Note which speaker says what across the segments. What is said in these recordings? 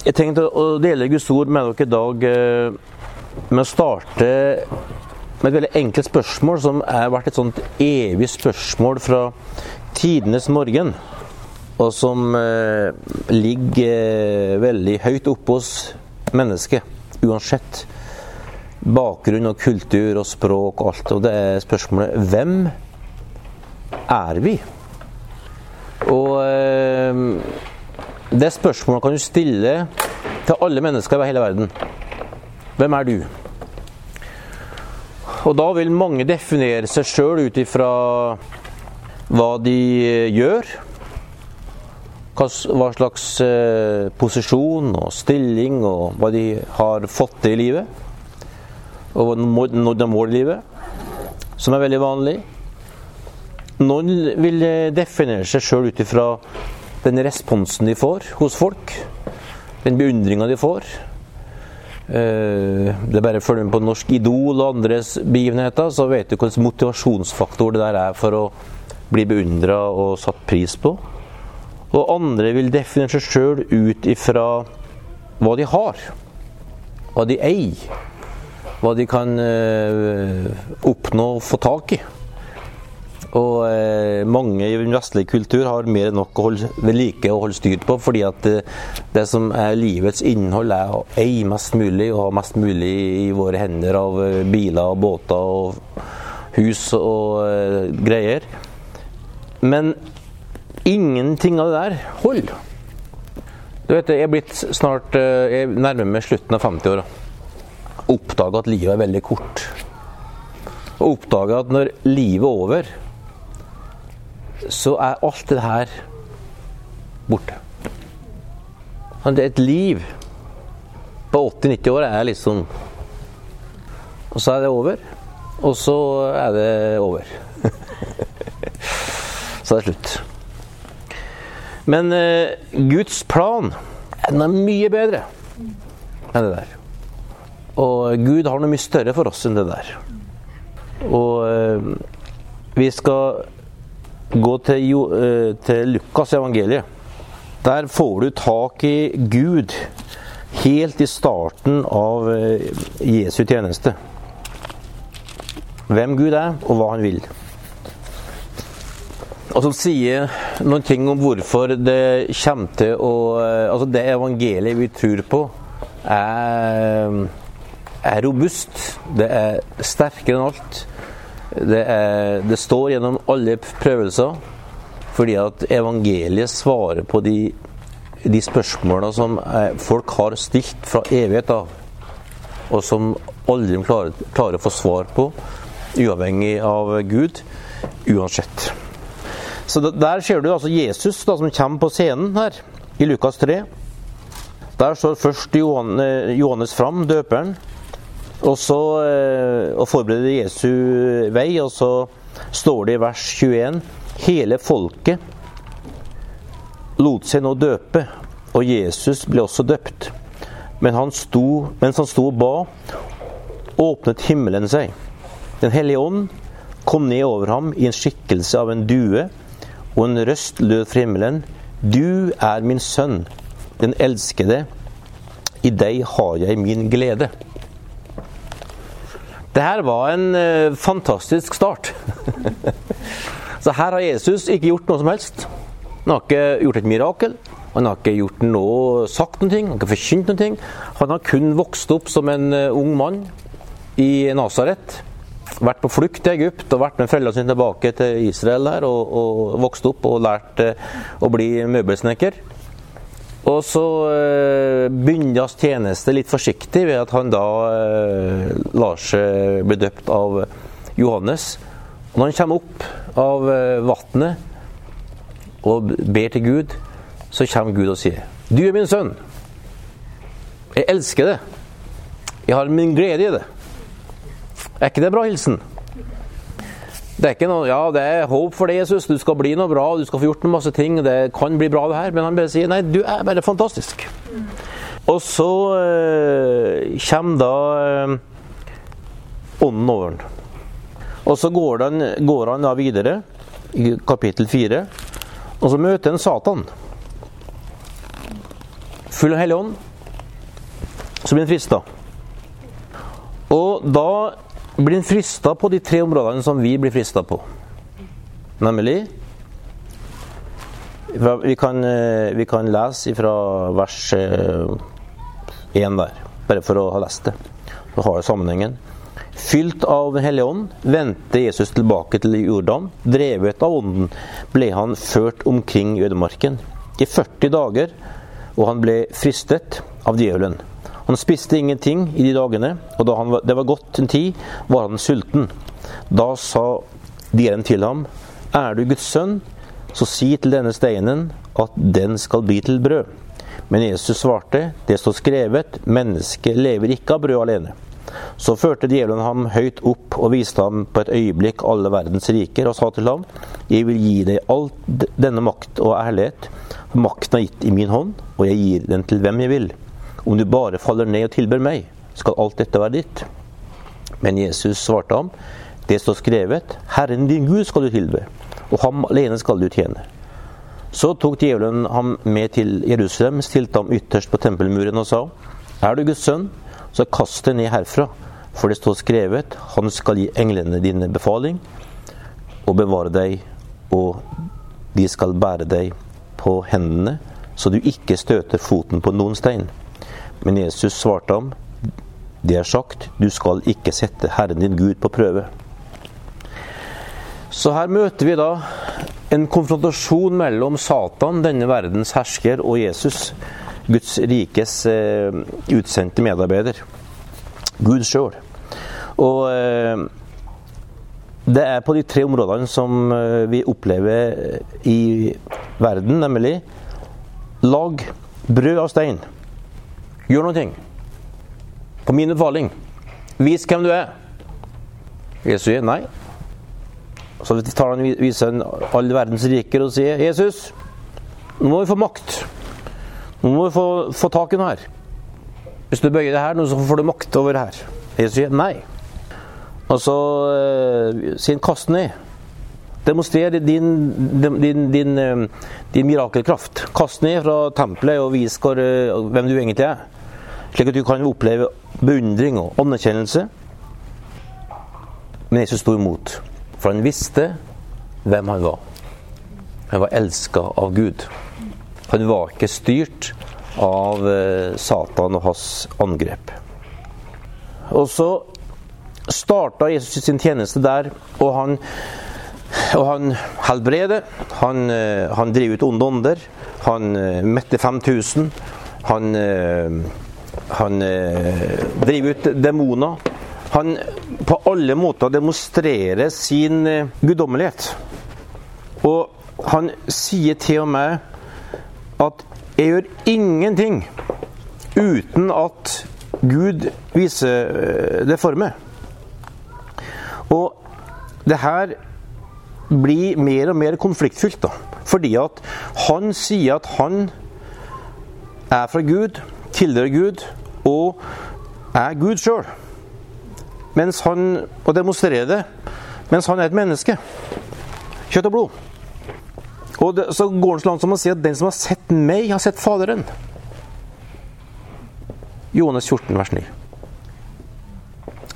Speaker 1: Jeg tenkte å dele Guds ord med dere i dag eh, med å starte med et veldig enkelt spørsmål som har vært et sånt evig spørsmål fra tidenes morgen. Og som eh, ligger eh, veldig høyt oppe hos mennesket, uansett bakgrunn og kultur og språk og alt. Og det er spørsmålet hvem er vi? Og det spørsmålet kan du stille til alle mennesker over hele verden. Hvem er du? Og da vil mange definere seg sjøl ut ifra hva de gjør. Hva slags posisjon og stilling og hva de har fått til i livet. Og når de mål i livet, som er veldig vanlig. Noen vil definere seg sjøl ut ifra den responsen de får hos folk. Den beundringa de får. Det er bare å følge med på Norsk Idol og andres begivenheter, så vet du hvilken motivasjonsfaktor det der er for å bli beundra og satt pris på. Og andre vil definere seg sjøl ut ifra hva de har. Hva de eier. Hva de kan oppnå og få tak i. Og eh, mange i den vestlige kultur har mer enn nok å holde ved like og holde styr på, fordi at det, det, som er livets innhold, er å eie mest mulig og ha mest mulig i våre hender av biler og båter og hus og eh, greier. Men ingenting av det der holder. Du vet, Jeg er blitt snart jeg nærmer meg slutten av 50-åra. Oppdaga at livet er veldig kort. Og oppdaga at når livet er over så er alt det her borte. Et liv på 80-90 år er liksom Og så er det over. Og så er det over. så er det slutt. Men eh, Guds plan er mye bedre enn det der. Og Gud har noe mye større for oss enn det der. Og eh, vi skal gå til, til Lukas evangeliet. Der får du tak i Gud helt i starten av Jesu tjeneste. Hvem Gud er, og hva han vil. Og som sier noen ting om hvorfor det kommer til å Altså, det evangeliet vi tror på, er, er robust. Det er sterkere enn alt. Det, er, det, står gjennom alle prøvelser fordi at evangeliet svarer på de, de spørsmålene som folk har stilt fra evighet av, og som aldri klarer, klarer å få svar på, uavhengig av Gud, uansett. Så Der ser du altså Jesus da, som kommer på scenen her, i Lukas 3. Der står først Johannes fram, døperen. Og så og forbereder Jesu vei, og så står det i vers 21 Hele folket lot seg nå døpe, og Jesus ble også døpt. Men han sto, mens han sto og ba, åpnet himmelen seg. Den hellige ånd kom ned over ham i en skikkelse av en due, og en røst lød fra himmelen. Du er min sønn, den elskede. I deg har jeg min glede. Det her var en uh, fantastisk start. Så her har Jesus ikke gjort noe som helst. Han har ikke gjort et mirakel. Han har ikke gjort noe, sagt noe, han har ikke forkynt noe. Han har kun vokst opp som en uh, ung mann i Nasaret. Vært på flukt til Egypt og vært med foreldrene sine tilbake til Israel der, og, og vokst opp og lært uh, å bli møbelsnekker. Og så eh, begynner hans tjeneste litt forsiktig ved at han da eh, lar seg bli døpt av Johannes. Og når han kommer opp av eh, vannet og ber til Gud, så kommer Gud og sier Du er min sønn. Jeg elsker det. Jeg har min glede i det. Er ikke det bra hilsen? Det er ikke noe, ja, det er håp for deg, Jesus. Du skal bli noe bra, du skal få gjort noe masse ting. Det kan bli bra, det her. Men han bare sier nei, du er bare fantastisk. Mm. Og så eh, kommer da eh, ånden over den. Og så går han, går han da videre i kapittel fire, og så møter han Satan. Full av Hellig Ånd. så blir han frista. Og da blir han frista på de tre områdene som vi blir frista på. Nemlig vi kan, eh, vi kan lese fra vers 1 eh, der, bare for å ha lest det. Så har jeg sammenhengen. Fylt av Den hellige ånd vendte Jesus tilbake til Jordan. Drevet av ånden ble han ført omkring ødemarken i 40 dager, og han ble fristet av djevelen. Han spiste ingenting i de dagene, og da han, det var gått en tid, var han sulten. Da sa djevelen til ham, er du Guds sønn, så si til denne steinen at den skal bli til brød. Men Jesus svarte, det står skrevet, mennesket lever ikke av brød alene. Så førte djevelen ham høyt opp og viste ham på et øyeblikk alle verdens riker, og sa til ham, jeg vil gi deg all denne makt og ærlighet. for Makten er gitt i min hånd, og jeg gir den til hvem jeg vil. Om du bare faller ned og tilber meg, skal alt dette være ditt. Men Jesus svarte ham, det står skrevet, Herren din Gud skal du tilbe, og ham alene skal du tjene. Så tok djevelen ham med til Jerusalem, stilte ham ytterst på tempelmuren og sa, Er du Guds sønn, så kast deg ned herfra, for det står skrevet, Han skal gi englene dine befaling, og bevare deg, og de skal bære deg på hendene, så du ikke støter foten på noen stein. Men Jesus svarte ham, det er sagt, du skal ikke sette Herren din Gud på prøve. Så her møter vi da en konfrontasjon mellom Satan, denne verdens hersker, og Jesus, Guds rikes eh, utsendte medarbeider. Gud sjøl. Og eh, det er på de tre områdene som eh, vi opplever i verden, nemlig lag brød av stein. Gjør noe. På min befaling. Vis hvem du er. Jesus sier nei. Så tar han viser alle verdens riker og sier Jesus, nå må vi få makt. Nå må vi få, få tak i noe her. Hvis du bøyer det her, nå så får du makt over det her. Jesus sier nei. Og så uh, sier han kast ned. Demonstrer din, din, din, din, eh, din mirakelkraft. Kast ned fra tempelet og vis hvor, uh, hvem du egentlig er. Slik at du kan oppleve beundring og anerkjennelse. Men Jesus sto imot. For han visste hvem han var. Han var elska av Gud. Han var ikke styrt av eh, Satan og hans angrep. Og så starta Jesus sin tjeneste der, og han, og han helbreder. Han, eh, han driver ut onde ånder. Han eh, mette 5000. Han, han driver ut demoner han på alle måter demonstrerer sin eh, guddommelighet. Og han sier til og med at 'jeg gjør ingenting uten at Gud viser eh, det for meg'. Og det her blir mer og mer konfliktfylt, da. Fordi at han sier at han er fra Gud, tilhører Gud og er Gud sjøl og demonstrerer det mens han er et menneske. Kjøtt og blod. Og det, Så går han så langt som å si at den som har sett meg, har sett Faderen. Johannes 14, vers 9.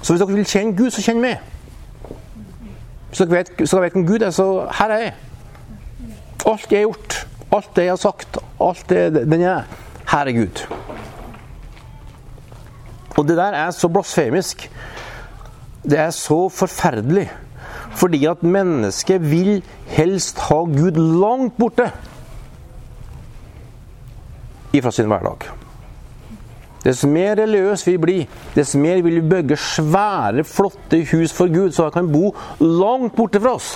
Speaker 1: Så hvis dere vil kjenne Gud, så kjenn meg. Hvis dere vet, så dere vet hvem Gud er, så her er jeg. Alt jeg har gjort, alt det jeg har sagt, alt det den er, her er Gud. Og det der er så blasfemisk det er så forferdelig. Fordi at mennesket vil helst ha Gud langt borte ifra sin hverdag. Dess mer religiøs vi blir, dess mer vil vi bygge svære, flotte hus for Gud, så han kan bo langt borte fra oss.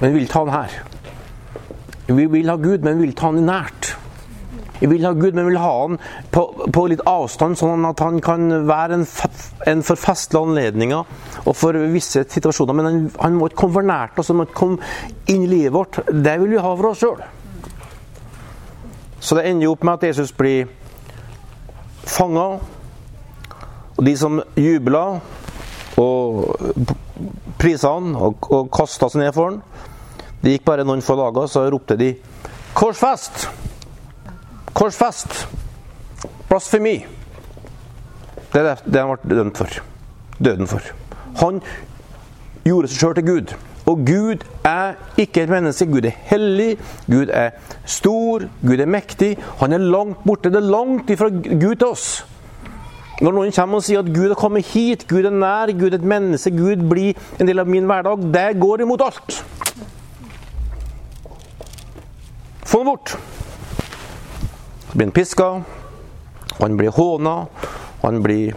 Speaker 1: Men vi vil ta han her. Vi vil ha Gud, men vi vil ta han nært. Vi vil ha Gud, men vi vil ha han på, på litt avstand, sånn at han kan være en, en for festlige anledninger og for visse situasjoner. Men han, han må ikke komme for nært oss, han må ikke komme inn i livet vårt. Det vil vi ha for oss sjøl. Så det ender jo opp med at Jesus blir fanga. Og de som jubla og prisa han og, og kasta seg ned for han, det gikk bare noen få dager, så ropte de 'Korsfest!' Korsfest! Blasfemi. Det er det han ble dømt for. Døden for. Han gjorde seg sjøl til Gud. Og Gud er ikke et menneske. Gud er hellig, Gud er stor, Gud er mektig. Han er langt borte. Det er langt ifra Gud til oss. Når noen kommer og sier at Gud har kommet hit, Gud er nær, Gud er et menneske, Gud blir en del av min hverdag, det går imot alt. Få ham bort. Så blir han piska, han blir håna, han blir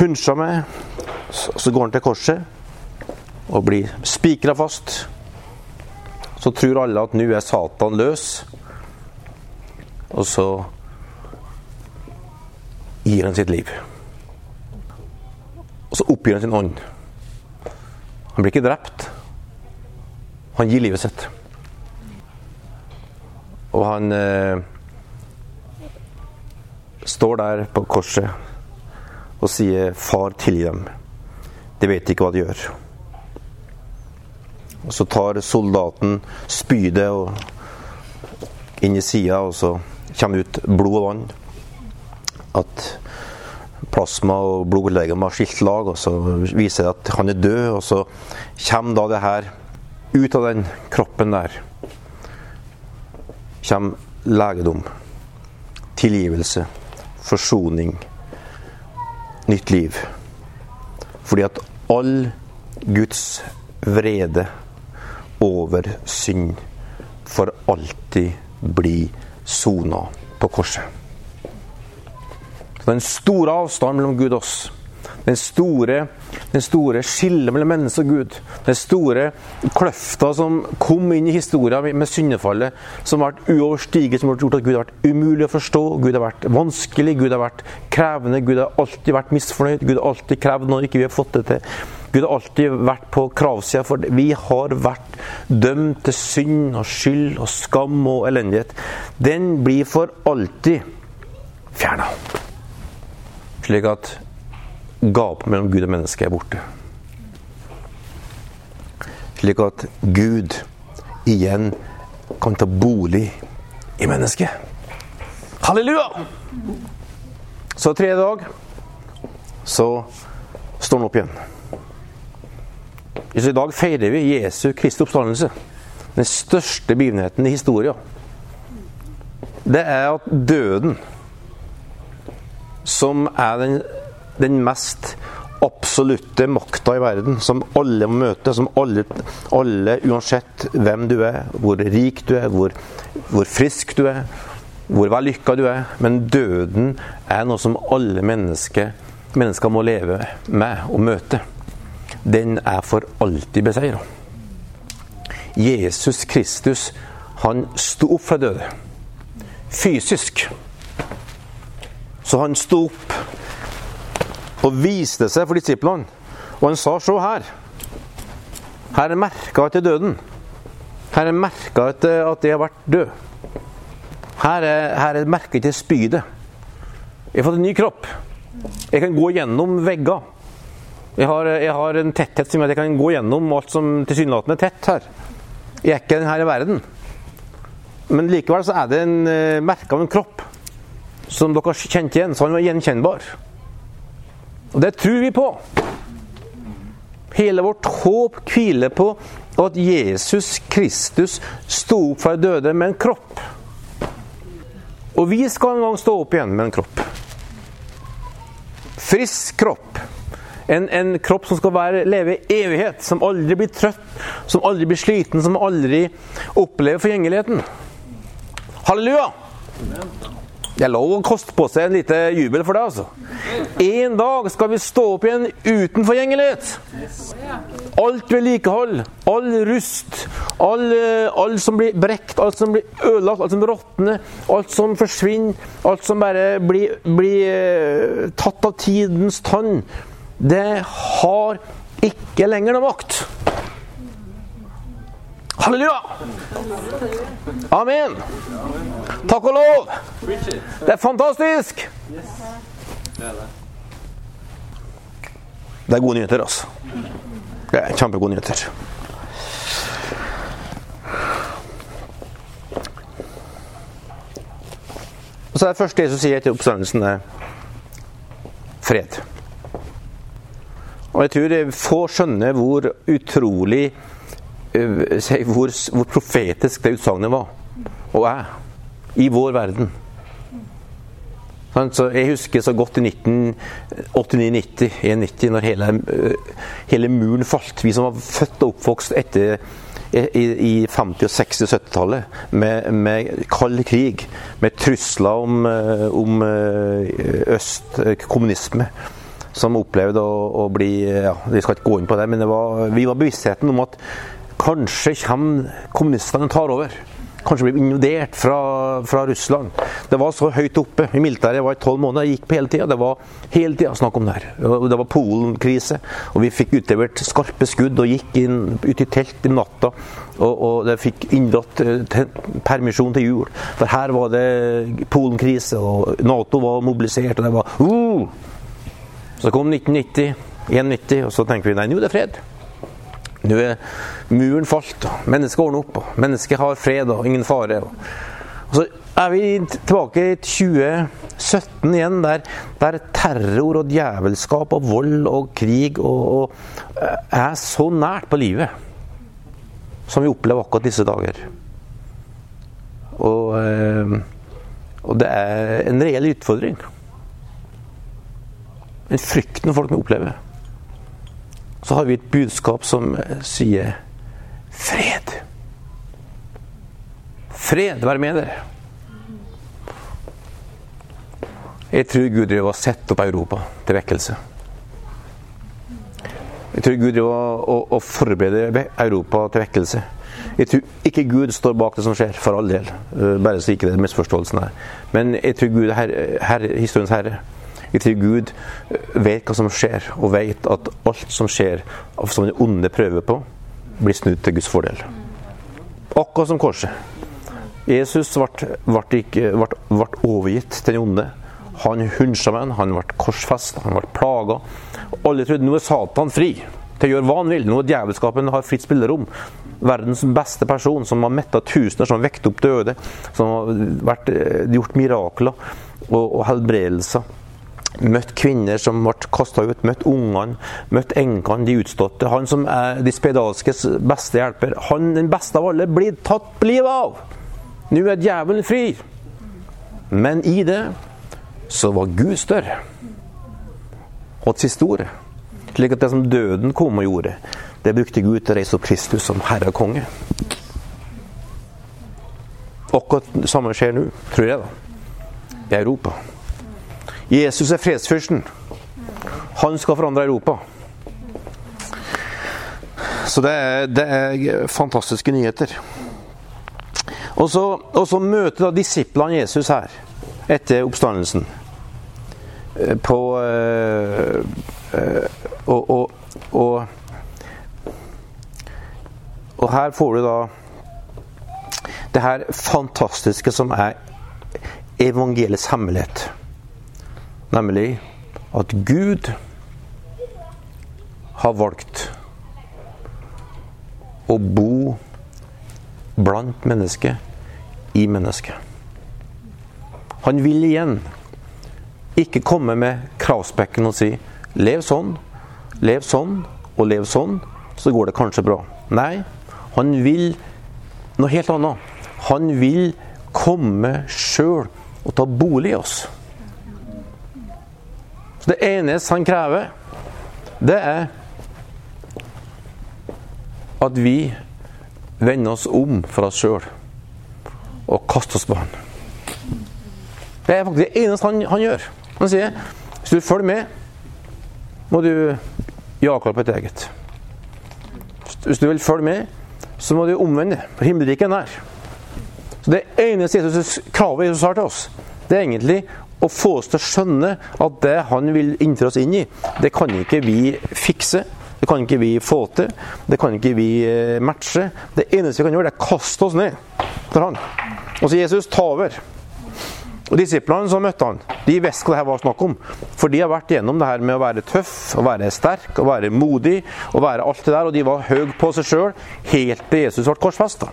Speaker 1: hunsja med. Så går han til korset og blir spikra fast. Så tror alle at nå er Satan løs. Og så gir han sitt liv. Og så oppgir han sin ånd. Han blir ikke drept. Han gir livet sitt. Og han eh, står der på korset og sier 'Far, tilgi dem'. De vet ikke hva de gjør. Og Så tar soldaten spydet og inn i sida, og så kommer ut blod og vann at plasma og blodlegeme har skilt lag, og så viser det at han er død, og så kommer da det her ut av den kroppen der. Kommer legedom, tilgivelse, forsoning, nytt liv. Fordi at all Guds vrede over synd for alltid blir sona på korset. Så det er en stor avstand mellom Gud og oss. Den store, den store skillet mellom menneske og Gud. Den store kløfta som kom inn i historien med syndefallet, som vært uoverstigelig, som har gjort at Gud har vært umulig å forstå. Gud har vært vanskelig, Gud har vært krevende, Gud har alltid vært misfornøyd. Gud har alltid krevd når ikke vi har fått det til. Gud har alltid vært på kravsida, for vi har vært dømt til synd og skyld og skam og elendighet. Den blir for alltid fjerna slik at gapet mellom Gud og menneske er borte. Slik at Gud igjen kan ta bolig i mennesket. Halleluja! Så tredje dag så står han opp igjen. I dag feirer vi Jesu Kristi oppstandelse. Den største begivenheten i historien. Det er at døden som er den, den mest absolutte makta i verden, som alle må møte. Som alle, alle, uansett hvem du er, hvor rik du er, hvor, hvor frisk du er, hvor vellykka du er. Men døden er noe som alle mennesker, mennesker må leve med og møte. Den er for alltid beseira. Jesus Kristus, han sto opp fra døde. Fysisk. Så han sto opp og viste seg for disiplene. Og han sa se her. Her er merka etter døden. Her er merka etter at jeg har vært død. Her er, her er merka etter spydet. Jeg har fått en ny kropp. Jeg kan gå gjennom vegger. Jeg har, jeg har en tetthet som gjør at jeg kan gå gjennom alt som tilsynelatende er tett her. Jeg er ikke her i verden. Men likevel så er det en uh, merke av en kropp som dere kjente igjen, så han var gjenkjennbar. Og det tror vi på. Hele vårt håp hviler på at Jesus Kristus sto opp fra de døde med en kropp. Og vi skal en gang stå opp igjen med en kropp. Frisk kropp. En, en kropp som skal være, leve i evighet, som aldri blir trøtt, som aldri blir sliten, som aldri opplever forgjengeligheten. Halleluja! Det er lov å koste på seg en lite jubel for det, altså. En dag skal vi stå opp igjen uten forgjengelighet. Alt vedlikehold, all rust, all, all, som blir brekt, alt som blir ødelagt, alt som råtner, alt som forsvinner, alt som bare blir, blir eh, tatt av tidens tann, det har ikke lenger noe makt. Halleluja! Amen. Takk og lov. Det er fantastisk. Det er gode nyheter, altså. Det er kjempegode nyheter. Og så er det første Jesus sier etter oppstandelsen, er fred. Og jeg tror få skjønner hvor utrolig eh, hvor, hvor profetisk det utsagnet var, og er, i vår verden. Så jeg husker så godt i 1989-90, når hele, eh, hele, muren falt. Vi som var født og oppvokst etter i, i 50-, og 60- og 70-tallet med, med, kald krig, med trusler om, eh, om øst, kommunisme som opplevde å, å bli ja, Vi skal ikke gå inn på det, men det var, vi var bevisstheten om at kanskje kommer kommunistene og tar over. Kanskje blir invadert fra, fra, Russland. Det var så høyt oppe. I militæret var i tolv måneder. Jeg gikk på hele tida. Det var hele tida snakk om det her. Det var Polen-krise. Og vi fikk utlevert skarpe skudd og gikk inn ut i telt i natta. Og, og det fikk inndratt eh, permisjon til jul. For her var det Polen-krise, og Nato var mobilisert, og det var uh! Så kom 1990, 1991, og så tenker vi nei, nå er det fred. Nå er muren falt, og mennesket ordner opp, og mennesket har fred og ingen fare. Og så er vi tilbake i 2017 igjen, der, der terror og djevelskap og vold og krig og, og er så nært på livet som vi opplever akkurat disse dager. Og, eh, og det er en reell utfordring. En frykten folk må oppleve. Så har vi et budskap som eh, sier fred. Fred være med dere. Jeg tror Gud driver og sette opp Europa til vekkelse. Jeg tror Gud driver og, og forberede Europa til vekkelse. Jeg tror ikke Gud står bak det som skjer, for all del. Eh, bare så ikke det er misforståelsen her. Men jeg tror Gud er herre, historiens herre. Jeg tror Gud vet hva som skjer, og vet at alt som skjer som den onde prøver på, blir snudd til Guds fordel. Akkurat som korset. Jesus ble, overgitt til den onde. Han hunsa med han, han ble korsfesta, han ble plaga. Alle trodde nå er Satan fri til å gjøre hva han vil. Nå er djevelskapen har fritt spillerom. Verdens beste person, som har metta tusener, som har vekt opp døde, som har vært, eh, gjort mirakler og, og helbredelser. Møtt kvinner som ble kasta ut, møtt ungene, møtt enkene, de utståtte. Han som er de spedalskes beste hjelper. Han den beste av alle blir tatt livet av! Nå er djevelen fri! Men i det så var Gud større. Og et siste ord. Slik at det som døden kom og gjorde, det brukte Gud til å reise opp Kristus som herre og konge. Akkurat det samme skjer nå, tror jeg, da. I Europa. Jesus er fredsfyrsten. Han skal forandre Europa. Så det er, det er fantastiske nyheter. Og så, og så møter da disiplene Jesus her etter oppstandelsen. Eh, på øh, øh, og, og, og, og her får du da det her fantastiske som er evangeliets hemmelighet. Nemlig at Gud har valgt å bo blant mennesket, i mennesket. Han vil igjen ikke komme med kravspekken og si 'lev sånn, lev sånn og lev sånn', så går det kanskje bra. Nei, han vil noe helt annet. Han vil komme sjøl og ta bolig i oss. Det eneste han krever, det er at vi vender oss om fra oss sjøl og kaster oss på han. Det er faktisk det eneste han, han gjør. Han sier hvis du følger med, må du jage på et eget. Hvis du vil følge med, så må du omvende. For himmelriket er nær. Så Det eneste Jesus, kravet Jesus har til oss, det er egentlig å få oss til å skjønne at det han vil innføre oss inn i, det kan ikke vi fikse. Det kan ikke vi få til. Det kan ikke vi eh, matche. Det eneste vi kan gjøre, det er å kaste oss ned for han. Og så Jesus ta over. Og Disiplene som møtte han, de visste hva det her var snakk om. For de har vært gjennom det her med å være tøff, å være sterk, å være modig. Og være alt det der, og de var høye på seg sjøl helt til Jesus ble korsfesta.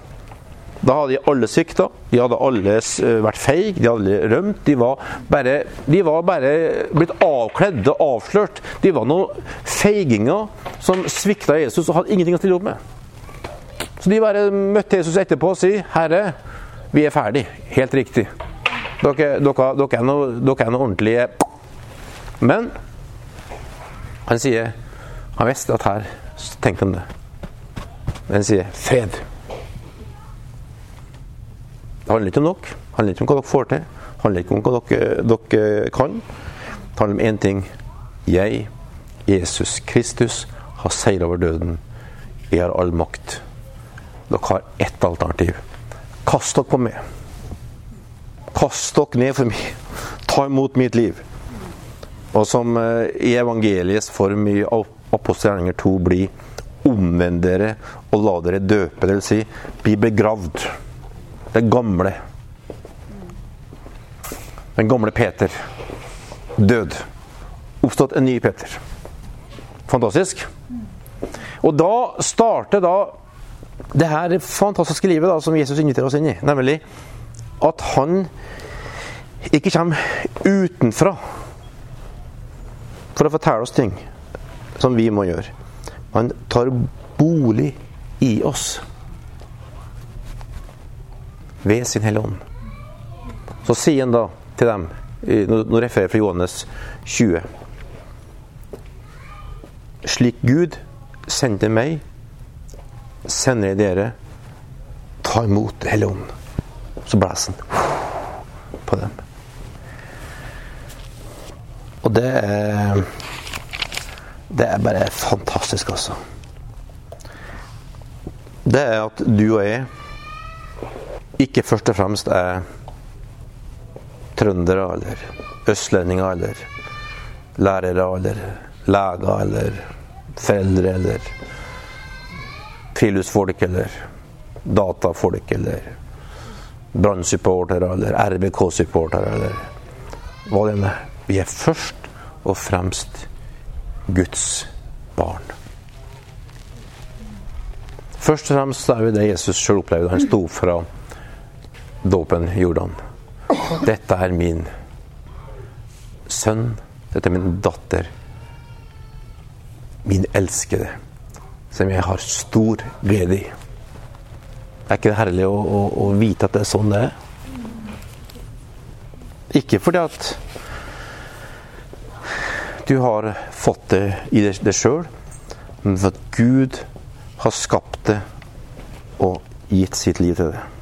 Speaker 1: Da hadde de alle svikta, de hadde alle eh, vært feige, de hadde alle rømt. De var, bare, de var bare blitt avkledd og avslørt. De var noen feiginger som svikta Jesus og hadde ingenting å stille opp med. Så de bare møtte Jesus etterpå og sier, 'Herre, vi er ferdig.' Helt riktig. Dere, dere, dere, er noe, dere er noe ordentlige Men han sier Han visste at her tenkte han det. Men han sier 'fred'. Det handler ikke om dere, Det handler ikke om hva dere får til. Det handler ikke om hva dere, dere kan. Det handler om én ting. Jeg, Jesus Kristus, har seira over døden. Jeg har all makt. Dere har ett alternativ. Kast dere på meg. Kast dere ned for meg. Ta imot mitt liv. Og som eh, i evangeliets form i apostelgjerninger 2 blir omvend dere og la dere døpe, dvs. Si, bli begravd det gamle. Den gamle Peter. Død. Oppstått en ny Peter. Fantastisk. Og da starter da det her fantastiske livet da, som Jesus inviterer oss inn i. Nemlig at han ikke kommer utenfra for å fortelle oss ting som vi må gjøre. Han tar bolig i oss ved sin Hellige Ånd. Så sier han da til dem, nå refererer jeg fra Johannes 20 Slik Gud sendte meg, sender jeg dere. Ta imot Hellige Ånd. Så blåser han på dem. Og det er Det er bare fantastisk, altså. Det er at du og jeg ikke først og fremst er trøndere eller østlendinger eller lærere eller leger eller foreldre eller friluftsfolk eller datafolk eller brannsupportere eller RBK-supportere eller hva det er. Vi er først og fremst Guds barn. Først og fremst er vi det Jesus sjøl opplevde. Han sto fra dåpen gjorde han. Dette er min sønn. Dette er min datter. Min elskede. Som jeg har stor glede i. Er ikke det herlig å, å, å vite at det er sånn det er? Ikke fordi at du har fått det i deg sjøl, men for at Gud har skapt det og gitt sitt liv til det.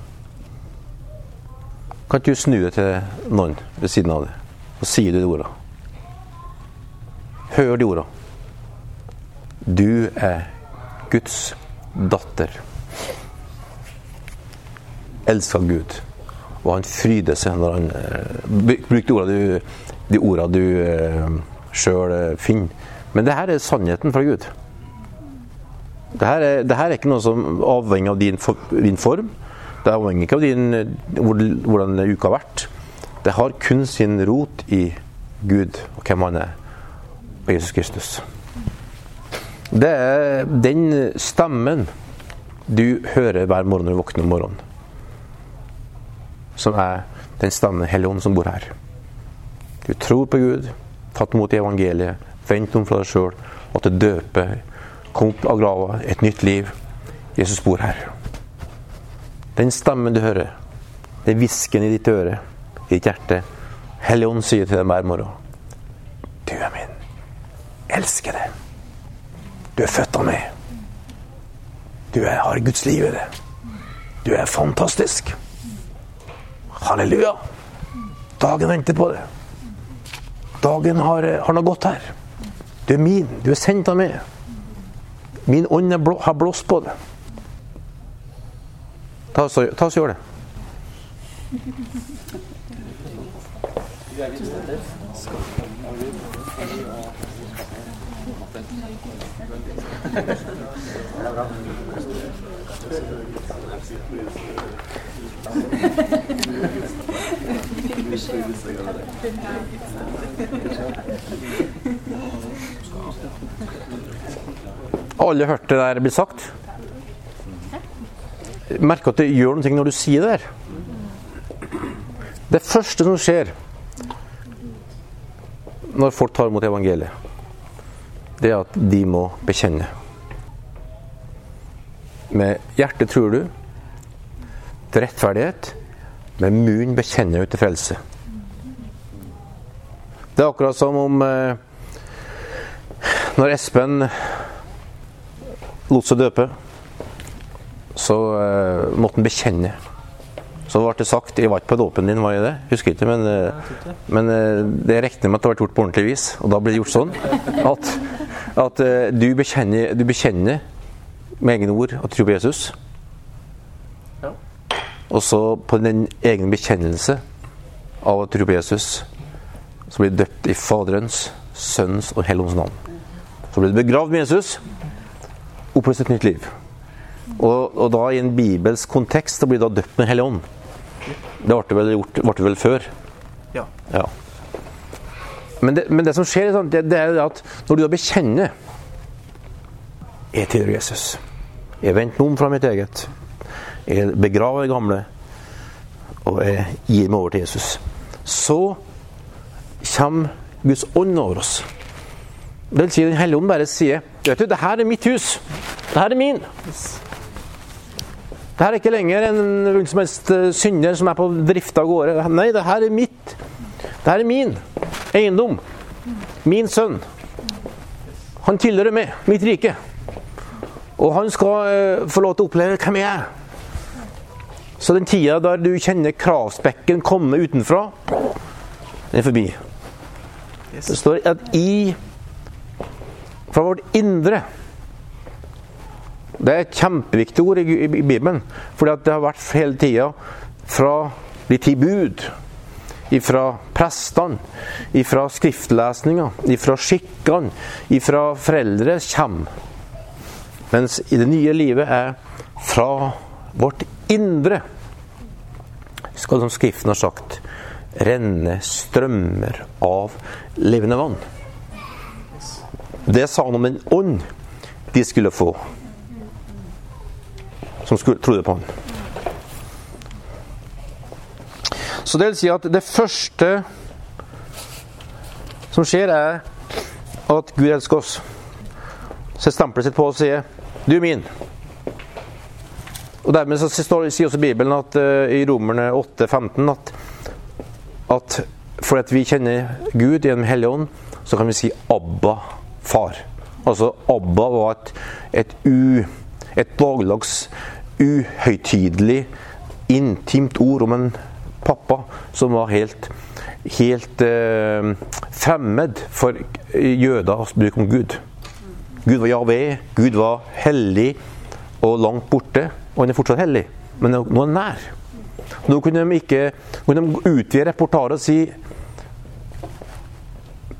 Speaker 1: Kan ikke du snu deg til noen ved siden av deg, og si de ordene? Hør de ordene. Du er Guds datter. Elsker Gud. Og han fryder seg når han uh, Bruk de de ordene du uh, sjøl uh, finner. Men det her er sannheten fra Gud. Det her er, det her er ikke noe som avhenger av din, for, din form. Det avhenger ikke av din, hvordan uka har vært. Det har kun sin rot i Gud og hvem han er, og Jesus Kristus. Det er den stemmen du hører hver morgen når du våkner om morgenen, som er den stemmen Hellige Ånd som bor her. Du tror på Gud, tatt imot evangeliet, vent om fra deg sjøl, at du døper, kom opp av grava, et nytt liv. Jesus bor her. Den stemmen du hører, den hvisken i ditt øre, i ditt hjerte Helligånd sier til deg hver morgen Du er min elskede. Du er født av meg. Du er, har Guds liv i deg. Du er fantastisk. Halleluja. Dagen venter på deg. Dagen har, har noe godt her. Du er min. Du er sendt av meg. Min ånd har blåst på deg. Ta oss, ta oss gjør det. Alle hørte det der bli sagt? Merker at det gjør noe når du sier det der. Det første som skjer når folk tar imot evangeliet, det er at de må bekjenne. Med hjertet tror du til rettferdighet, med munnen bekjenner du til frelse. Det er akkurat som om eh, når Espen lot seg døpe, så uh, måtte han bekjenne. Så ble det sagt Jeg var ikke på dåpen din, var jeg det? Husker ikke, men, uh, men uh, det regner med at det ble gjort på ordentlig vis. Og da ble det gjort sånn at, at du, bekjenner, du bekjenner med egne ord at du tror på Jesus. Og så på den egen bekjennelse av at du tror på Jesus, så blir du døpt i Faderens, Sønnens og Helligåndens navn. Så blir du begravd med Jesus, oppløst et nytt liv. Og, og, da i en bibelsk kontekst så blir da døpt med Hellig Ånd. Det ble vel gjort ble vel før.
Speaker 2: Ja.
Speaker 1: ja. Men, det, men det som skjer, det, det er at når du da bekjenner Jeg tilhører Jesus. Jeg venter noen om fra mitt eget. Jeg begraver det gamle. Og jeg gir meg over til Jesus. Så kommer Guds ånd over oss. Det vil si Den hellige ånd bare sier Vet du, det her er mitt hus. Det her er min. Det her er ikke lenger en hvilken som helst synder som er på drift av gårde. Nei, det her er mitt. Det her er min eiendom. Min sønn. Han tilhører meg, mitt rike. Og han skal uh, få lov til å oppleve hvem jeg er. Så den tida der du kjenner kravspekken komme utenfra, den er forbi. Det står at i fra vårt indre Det er et kjempeviktig ord i, Bibelen. For det har vært hele tida fra de ti bud, ifra prestene, ifra skriftlesninga, ifra skikkene, ifra foreldre kommer. Mens i det nye livet er fra vårt indre skal, som Skriften har sagt, renne strømmer av levende vann. Det sa han om den ånd de skulle få, som skulle, trodde på han. Så det vil si at det første som skjer, er at Gud elsker oss. Setter stempelet sitt på og sier 'Du er min'. Og Dermed så sier også Bibelen at, uh, i Romerne 8,15 at, at for at vi kjenner Gud gjennom Hellig Ånd, så kan vi si 'Abba, far'. Altså Abba var et, et, u, et dagligdags uhøytidelig, intimt ord om en pappa som var helt, helt eh, fremmed for jøders bruk om Gud. Gud var Javé, Gud var hellig og langt borte. Og han er fortsatt hellig, men nå er han nær. Nå kunne de ikke kunne de utvide reportaret og si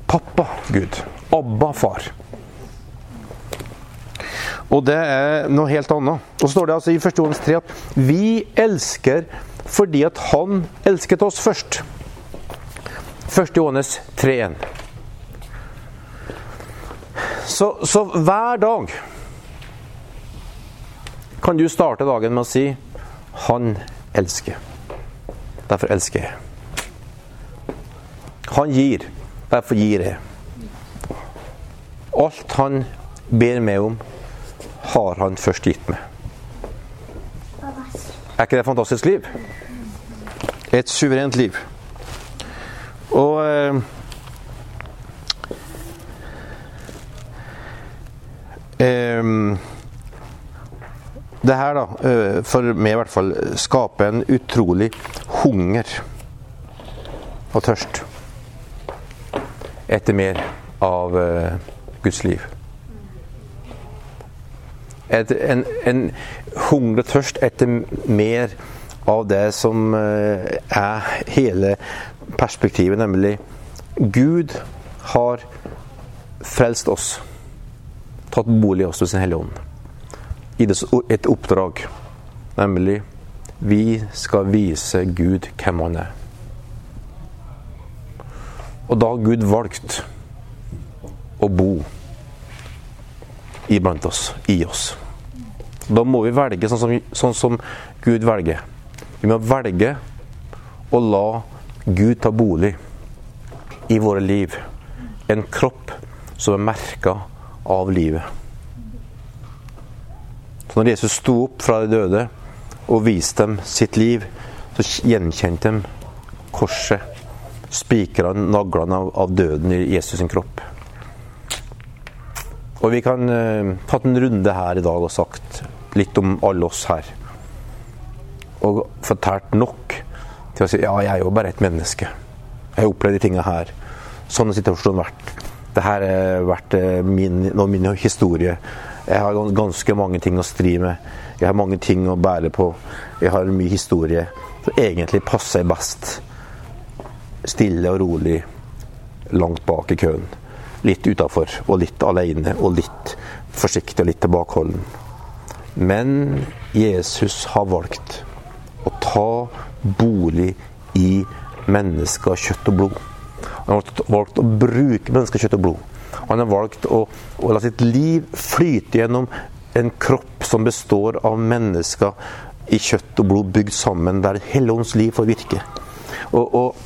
Speaker 1: Pappa Gud. Abba far. Og det er noe helt annet. Og så står det altså i 1. Johannes 3 at vi elsker fordi at han elsket oss først. 1. Johannes 3,1. Så, så hver dag kan du starte dagen med å si 'Han elsker'. Derfor elsker jeg. Han gir. Derfor gir jeg. Alt han ber meg om, har han først gitt meg. Er ikke det et fantastisk liv? Et suverent liv. Og eh, eh, det her, da, for meg i hvert fall, skaper en utrolig hunger og tørst etter mer av uh, Guds liv. Et, en, en hunger og tørst etter mer av det som uh, er hele perspektivet, nemlig Gud har frelst oss, tatt bolig i oss ved sin Hellige Ånd I et oppdrag, nemlig vi skal vise Gud hvem han er. Og da har Gud valgt å bo iblant oss, i oss. Da må vi velge sånn som, sånn som Gud velger. Vi må velge å la Gud ta bolig i våre liv. En kropp som er merka av livet. Så når Jesus sto opp fra de døde og viste dem sitt liv, så gjenkjente de korset, spikrene, naglene av, døden i Jesus sin kropp. Og vi kan uh, tatt en runde her i dag og sagt litt om alle oss her. Og fortalt nok til å si ja, jeg er jo bare et menneske. Jeg har opplevd de tingene her. Sånn har situasjonen vært. Dette har vært eh, min, min historie. Jeg har ganske mange ting å stri med. Jeg har mange ting å bære på. Jeg har mye historie som egentlig passer best stille og rolig langt bak i køen. Litt utafor og litt alene og litt forsiktig og litt tilbakeholden. Men Jesus har valgt å ta bolig i mennesker, kjøtt og blod. Han har valgt å bruke mennesker, kjøtt og blod. Han har valgt å, å la sitt liv flyte gjennom en kropp som består av mennesker i kjøtt og blod bygd sammen, der Helligåndens liv får virke. Og, og,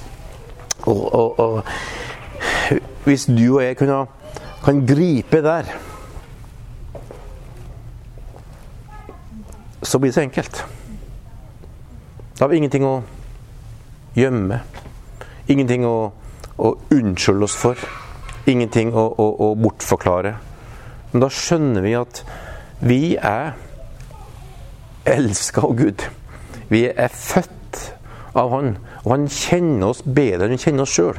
Speaker 1: og, og, hvis du og jeg kunne, kan gripe der, så blir det så enkelt. Da har vi ingenting å gjemme. Ingenting å, å unnskylde oss for. Ingenting å, å, å bortforklare. Men da skjønner vi at vi er elska av Gud. Vi er født av Han, og Han kjenner oss bedre enn vi kjenner oss sjøl.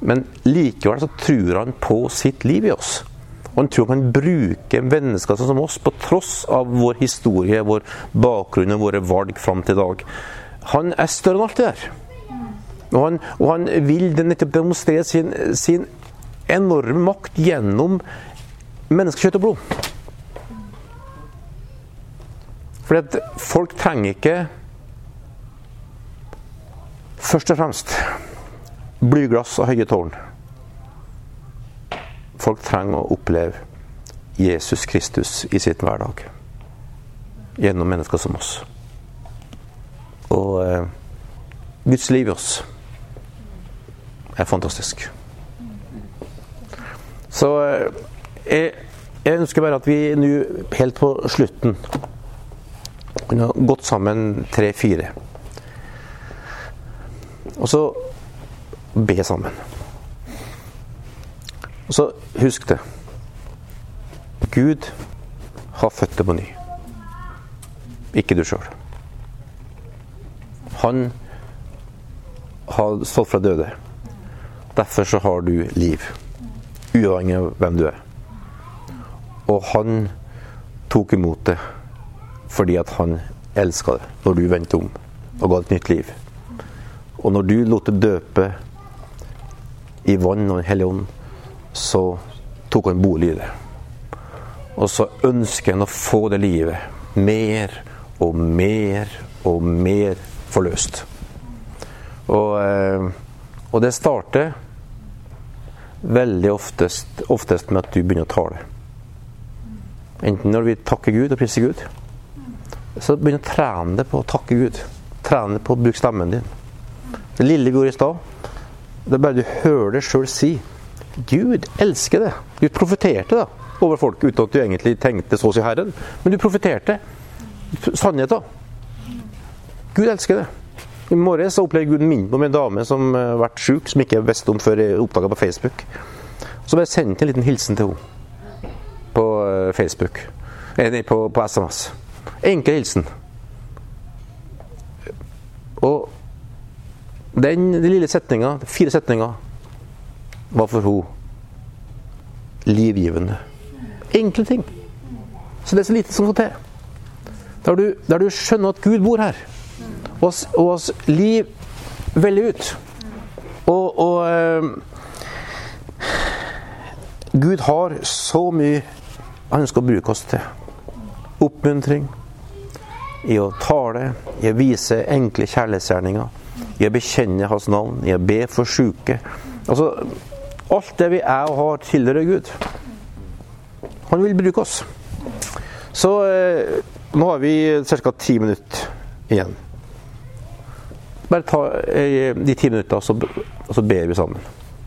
Speaker 1: Men likevel så tror Han på sitt liv i oss. Og han tror han kan bruke mennesker som oss, på tross av vår historie, vår bakgrunn og våre valg fram til i dag. Han er større enn alt det der. Og han, og han vil nettopp demonstrere sin, sin enorme makt gjennom menneskekjøtt og blod. Fordi at folk trenger ikke først og fremst blyglass og høye tårn. Folk trenger å oppleve Jesus Kristus i sitt hverdag. Gjennom mennesker som oss. Og eh, Guds liv i oss er fantastisk. Så eh, jeg, jeg ønsker bare at vi nå helt på slutten kunne gått sammen tre-fire. Og så be sammen. Og så husk det. Gud har født deg på ny. Ikke du sjøl. Han har stått fra døde. Derfor så har du liv. Uavhengig av hvem du er. Og han tok imot det fordi at han elska det når du vendte om og ga et nytt liv. Og når du lot det døpe i vann og Den hellige ånd, så tok han bolig i det. Og så ønsker han å få det livet mer og mer og mer forløst. Og, eh, og det starter veldig oftest, oftest med at du begynner å tale. Enten når vi takker Gud og priser Gud, så begynn å trene deg på å takke Gud. Trene deg på å bruke stemmen din. Det lille vi gjorde i stad, det er bare du hører det sjøl si. Gud elsker det. Du profeterte da over folk uten at du egentlig tenkte så å si Herren. Men du profeterte sannheten. Gud elsker det. I morges opplevde Gud minne om en dame som ble vært sjuk, som ikke visste om før jeg oppdaga på Facebook. Så bare sendte en liten hilsen til henne på eh, Facebook. Eh, nei, på, på SMS. Enkel hilsen. Den, lille setninga, fire setninger, var for henne livgivende. Enkle ting. Så det er så lite som skal til. Der du, der du skjønner at Gud bor her. Og, oss liv veldig ut. Og, og uh, Gud har så mye han ønsker å bruke oss til. Oppmuntring, i å tale, i å vise enkle kjærlighetsgjerninger, i å bekjenne Hans navn, i å be for syke. Altså, alt det vi er og har, tilhører Gud. Han vil bruke oss. Så eh, Nå har vi ca. ti minutter igjen. Bare ta eh, de ti minuttene, så, så ber vi sammen.